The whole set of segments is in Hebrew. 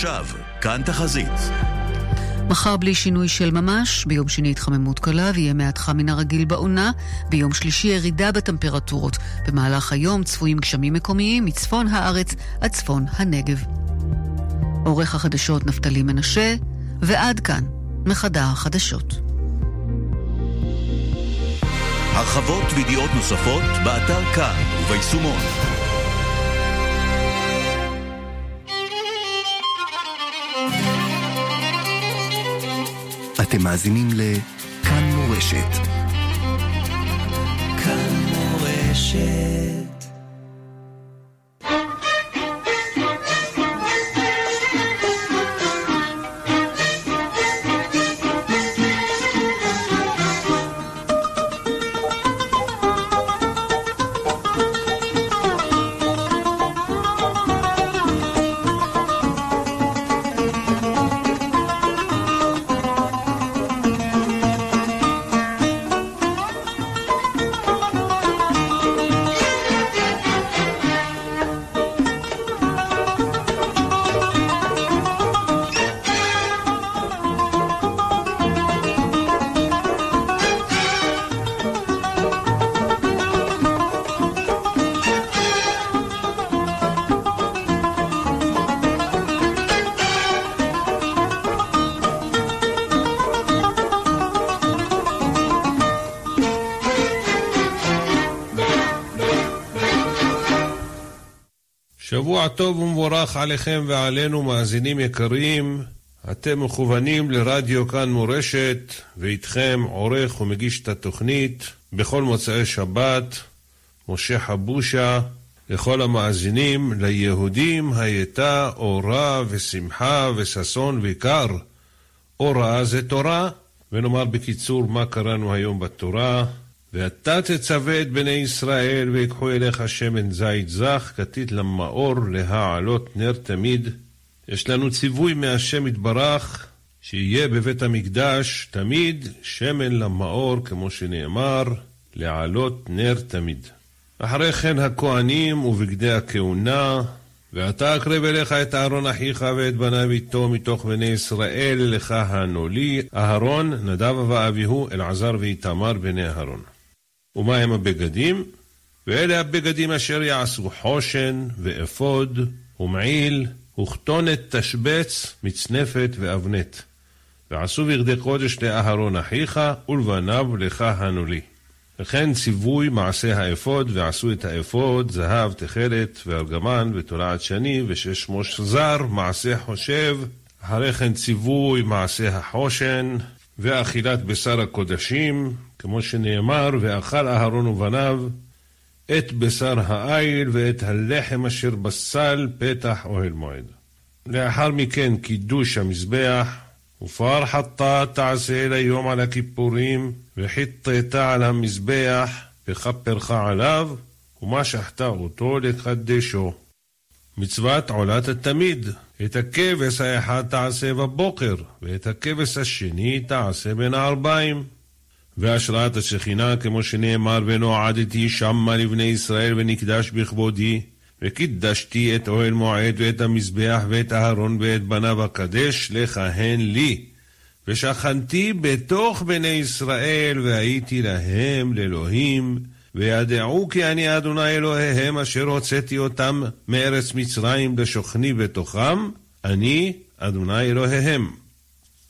ועכשיו, כאן תחזית. מחר בלי שינוי של ממש, ביום שני התחממות קלה ויהיה מעט חם מן הרגיל בעונה, ביום שלישי ירידה בטמפרטורות. במהלך היום צפויים גשמים מקומיים מצפון הארץ עד צפון הנגב. עורך החדשות נפתלי מנשה, ועד כאן, מחדר החדשות. הרחבות וידיעות נוספות באתר כאן וביישומון. אתם מאזינים לכאן מורשת. כאן מורשת שבוע טוב ומבורך עליכם ועלינו, מאזינים יקרים. אתם מכוונים לרדיו כאן מורשת, ואיתכם עורך ומגיש את התוכנית בכל מוצאי שבת, משה חבושה, לכל המאזינים, ליהודים הייתה אורה ושמחה וששון וקר. אורה זה תורה, ונאמר בקיצור מה קראנו היום בתורה. ואתה תצווה את בני ישראל, ויקחו אליך שמן זית זך, כתית למאור, להעלות נר תמיד. יש לנו ציווי מהשם יתברך, שיהיה בבית המקדש תמיד שמן למאור, כמו שנאמר, להעלות נר תמיד. אחרי כן הכהנים ובגדי הכהונה, ואתה אקרב אליך את אהרון אחיך ואת בניו איתו מתוך בני ישראל, לך הנולי, אהרון, נדב ואביהו, אלעזר ואיתמר בני אהרון. ומה הם הבגדים? ואלה הבגדים אשר יעשו חושן, ואפוד, ומעיל, וכתונת תשבץ, מצנפת ואבנת. ועשו בגדי קודש לאהרון אחיך, ולבניו לך הנולי. וכן ציווי מעשה האפוד, ועשו את האפוד, זהב, תכלת, וארגמן, ותולעת שני, ושש מוש זר, מעשה חושב. אחרי כן ציווי מעשה החושן, ואכילת בשר הקודשים, כמו שנאמר, ואכל אהרון ובניו את בשר העיל ואת הלחם אשר בסל פתח אוהל מועד. לאחר מכן קידוש המזבח, ופר חטא תעשה ליום על הכיפורים, וחיטאת על המזבח, וכפרך עליו, ומשחת אותו לקדשו. מצוות עולת התמיד, את הכבש האחד תעשה בבוקר, ואת הכבש השני תעשה בין הערביים. והשראת השכינה, כמו שנאמר, ונועדתי שמה לבני ישראל ונקדש בכבודי, וקידשתי את אוהל מועד ואת המזבח ואת אהרון ואת בניו אקדש לכהן לי. ושכנתי בתוך בני ישראל, והייתי להם לאלוהים, וידעו כי אני אדוני אלוהיהם אשר הוצאתי אותם מארץ מצרים לשוכני בתוכם, אני אדוני אלוהיהם.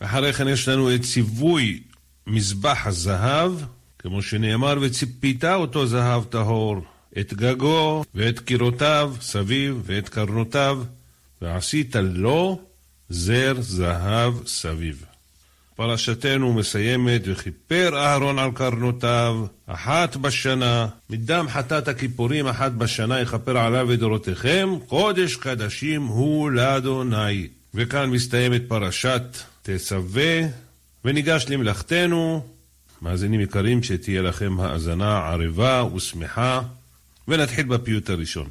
אחרי כן יש לנו את ציווי מזבח הזהב, כמו שנאמר, וציפית אותו זהב טהור, את גגו ואת קירותיו סביב ואת קרנותיו, ועשית לו זר זהב סביב. פרשתנו מסיימת, וכיפר אהרון על קרנותיו, אחת בשנה, מדם חטאת הכיפורים אחת בשנה יכפר עליו ודורותיכם, קודש קדשים הוא לאדוני. וכאן מסתיימת פרשת תצווה, וניגש למלאכתנו. מאזינים יקרים, שתהיה לכם האזנה ערבה ושמחה, ונתחיל בפיוט הראשון.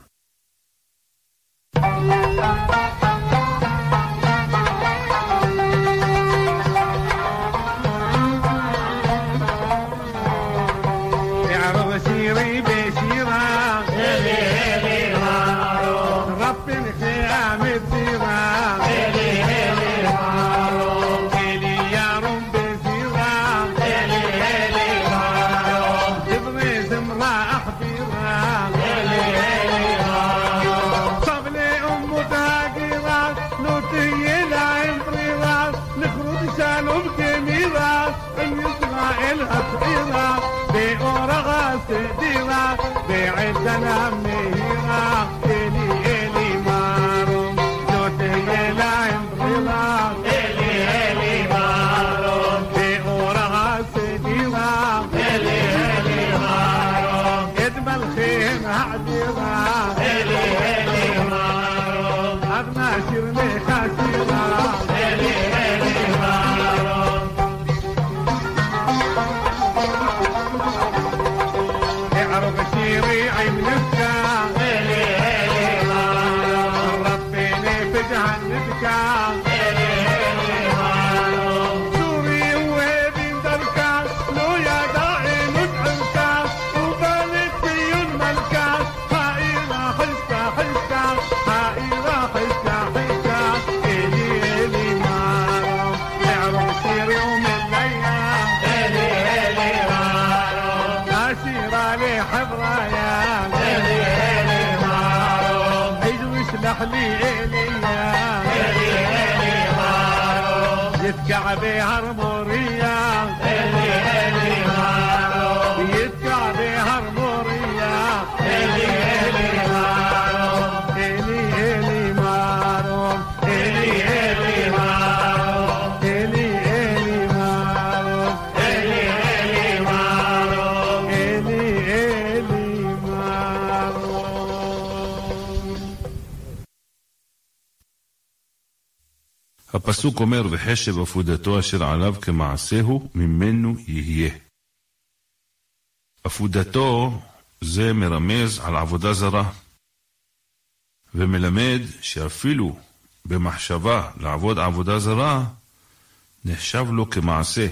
הפסוק אומר, וחשב עפודתו אשר עליו כמעשהו, ממנו יהיה. עפודתו זה מרמז על עבודה זרה, ומלמד שאפילו במחשבה לעבוד עבודה זרה, נחשב לו כמעשה,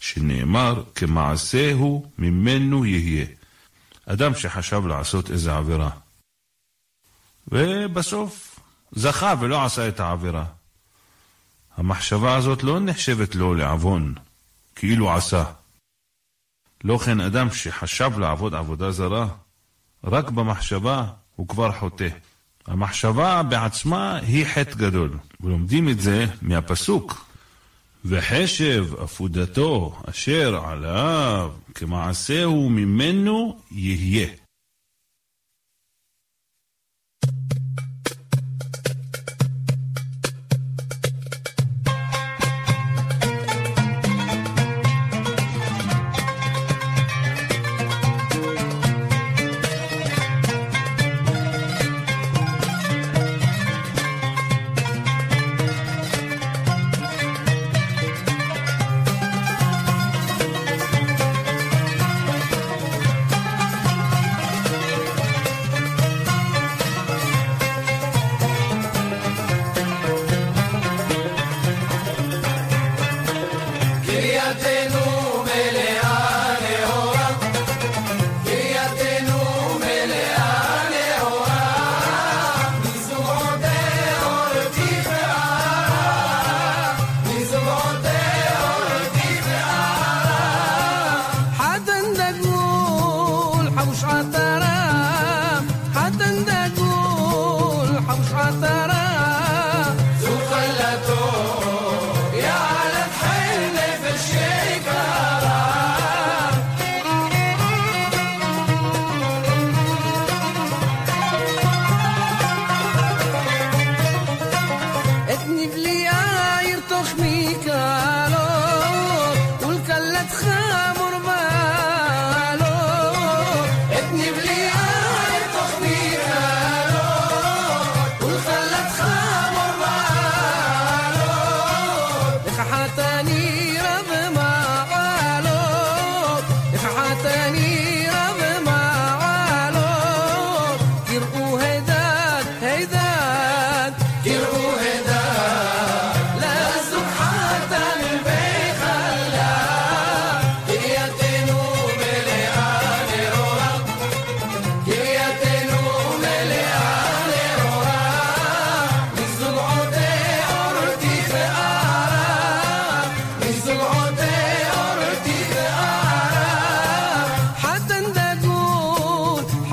שנאמר, כמעשהו ממנו יהיה. אדם שחשב לעשות איזה עבירה, ובסוף זכה ולא עשה את העבירה. המחשבה הזאת לא נחשבת לו לעוון, כאילו עשה. לא כן אדם שחשב לעבוד עבודה זרה, רק במחשבה הוא כבר חוטא. המחשבה בעצמה היא חטא גדול, ולומדים את זה מהפסוק. וחשב עפודתו אשר עליו כמעשהו ממנו יהיה.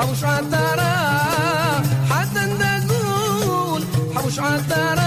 حوش عتارا حسن نقول حوش عتارا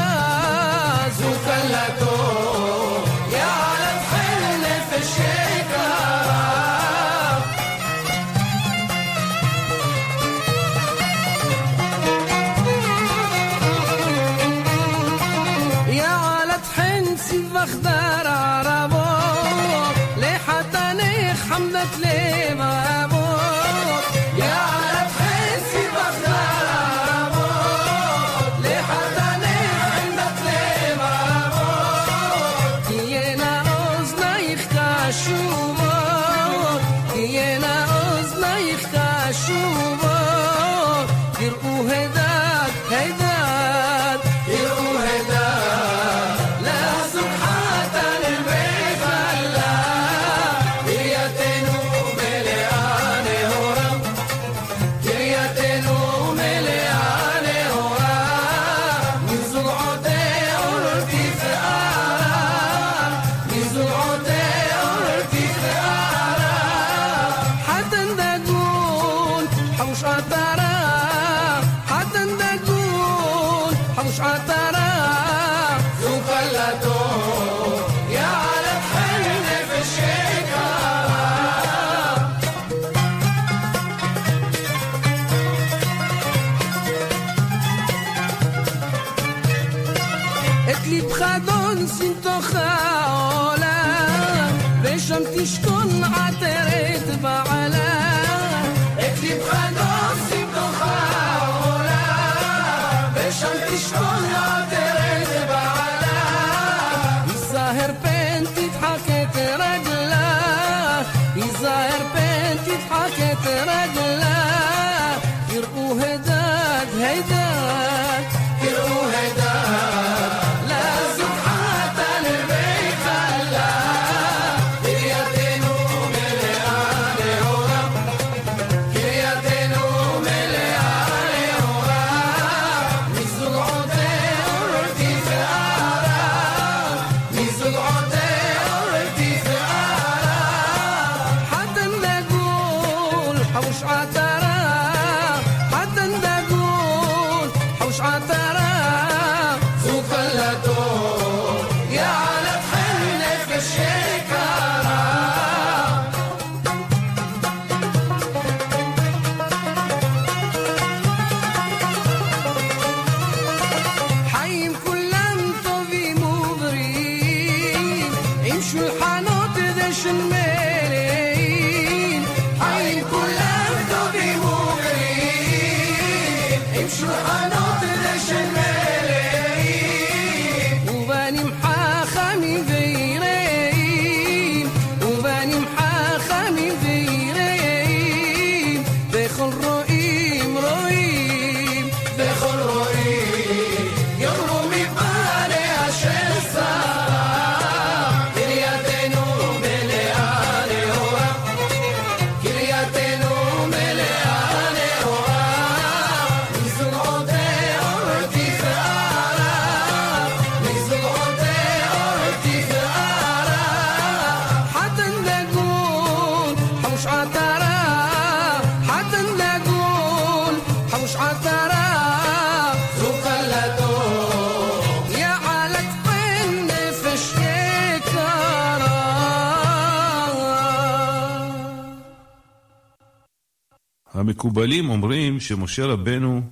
המקובלים אומרים שמשה רבנו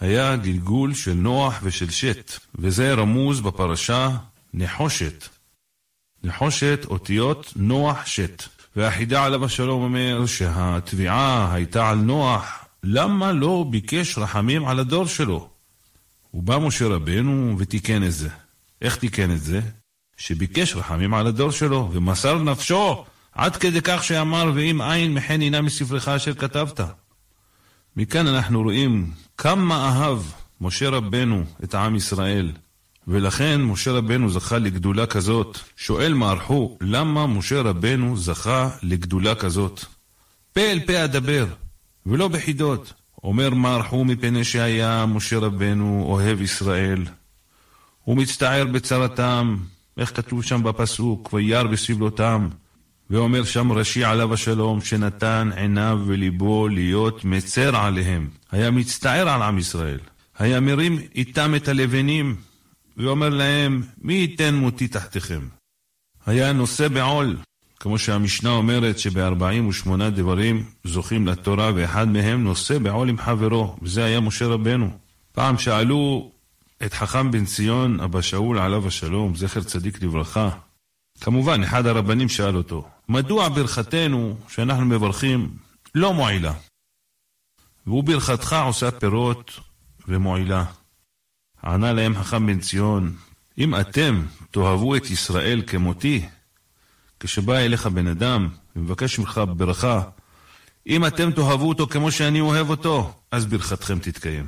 היה גלגול של נוח ושל שת, וזה רמוז בפרשה נחושת. נחושת אותיות נוח שת. והחידה עליו השלום אומר שהתביעה הייתה על נוח, למה לא ביקש רחמים על הדור שלו? ובא משה רבנו ותיקן את זה. איך תיקן את זה? שביקש רחמים על הדור שלו, ומסר נפשו, עד כדי כך שאמר, ואם אין מחן אינה מספרך אשר כתבת. מכאן אנחנו רואים כמה אהב משה רבנו את עם ישראל, ולכן משה רבנו זכה לגדולה כזאת. שואל מערכו, למה משה רבנו זכה לגדולה כזאת? פה אל פה אדבר, ולא בחידות. אומר מערכו מפני שהיה משה רבנו אוהב ישראל. הוא מצטער בצרתם, איך כתוב שם בפסוק, וירא בסבלותם. ואומר שם רש"י עליו השלום, שנתן עיניו וליבו להיות מצר עליהם. היה מצטער על עם ישראל. היה מרים איתם את הלבנים, ואומר להם, מי ייתן מותי תחתיכם? היה נושא בעול, כמו שהמשנה אומרת שב-48 דברים זוכים לתורה, ואחד מהם נושא בעול עם חברו, וזה היה משה רבנו. פעם שאלו את חכם בן ציון, אבא שאול עליו השלום, זכר צדיק לברכה, כמובן, אחד הרבנים שאל אותו, מדוע ברכתנו שאנחנו מברכים לא מועילה? וברכתך עושה פירות ומועילה. ענה להם חכם בן ציון, אם אתם תאהבו את ישראל כמותי, כשבא אליך בן אדם ומבקש ממך ברכה, אם אתם תאהבו אותו כמו שאני אוהב אותו, אז ברכתכם תתקיים.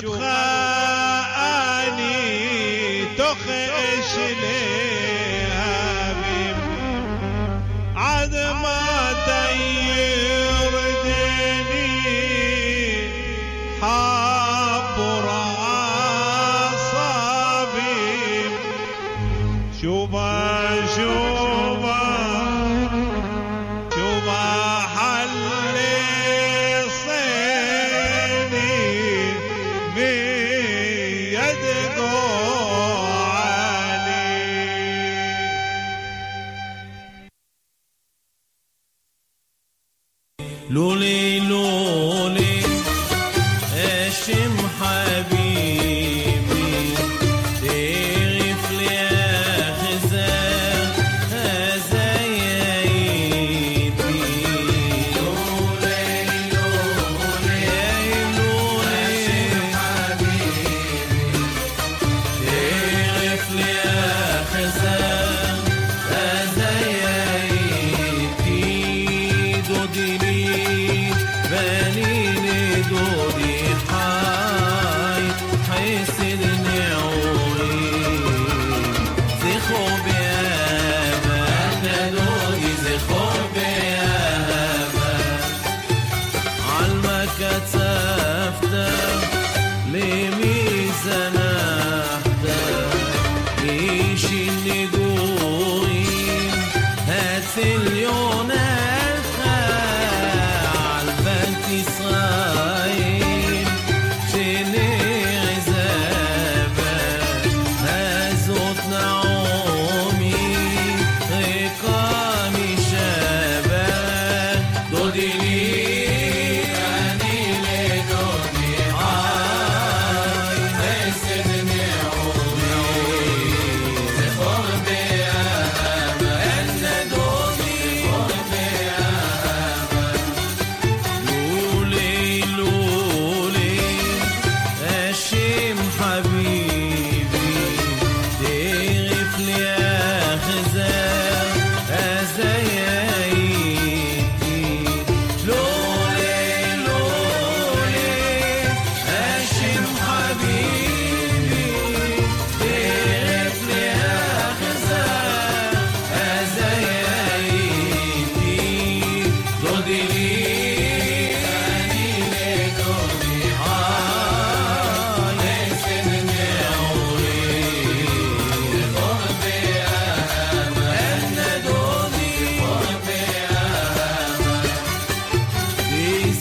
quatre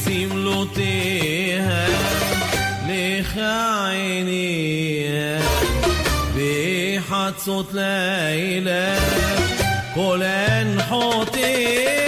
يسيم لطيها ليخ عينيها. بيحت صوت ليلى كلان حطيها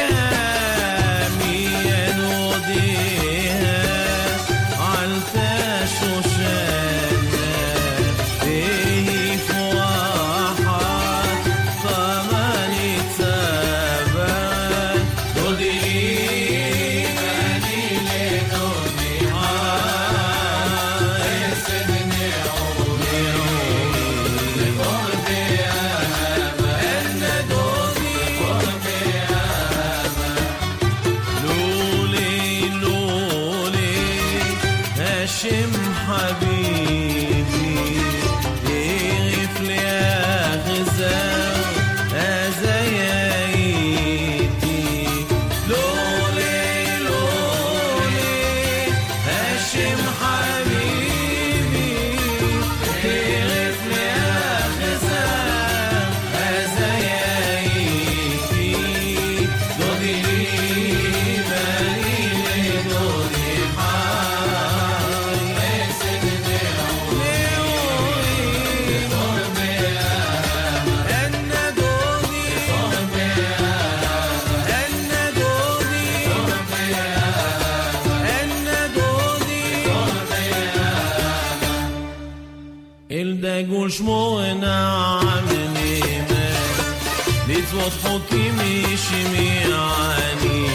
وضحك مش ميعاني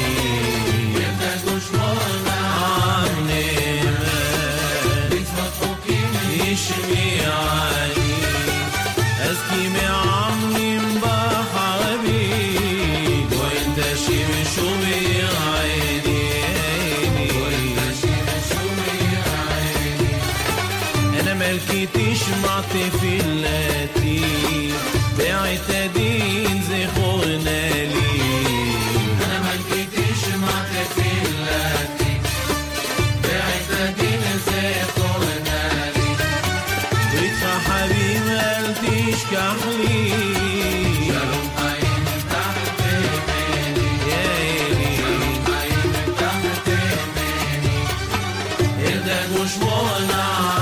يبدأ دشمن عن وضحك مش ميعاني أزكي معمي بحبي وانت شمش بعيني أنا ملكتش معطي في اللاتين bourgeois now.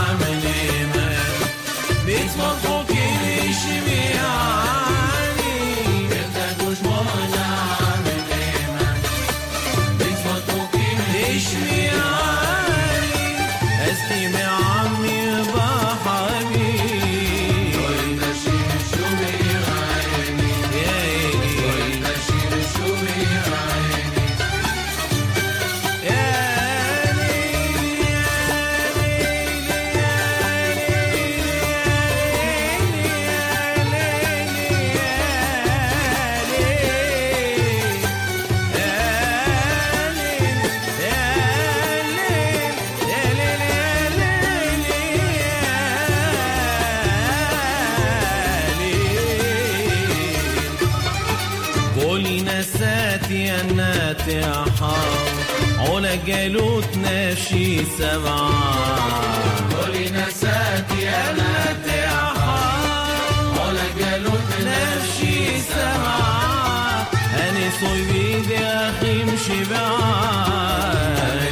يا يا حار علا جالوت ناشي سبعة قولي نسات يا نات علا جالوت ناشي سبعة أني صيبي يا أخي مشي بعاد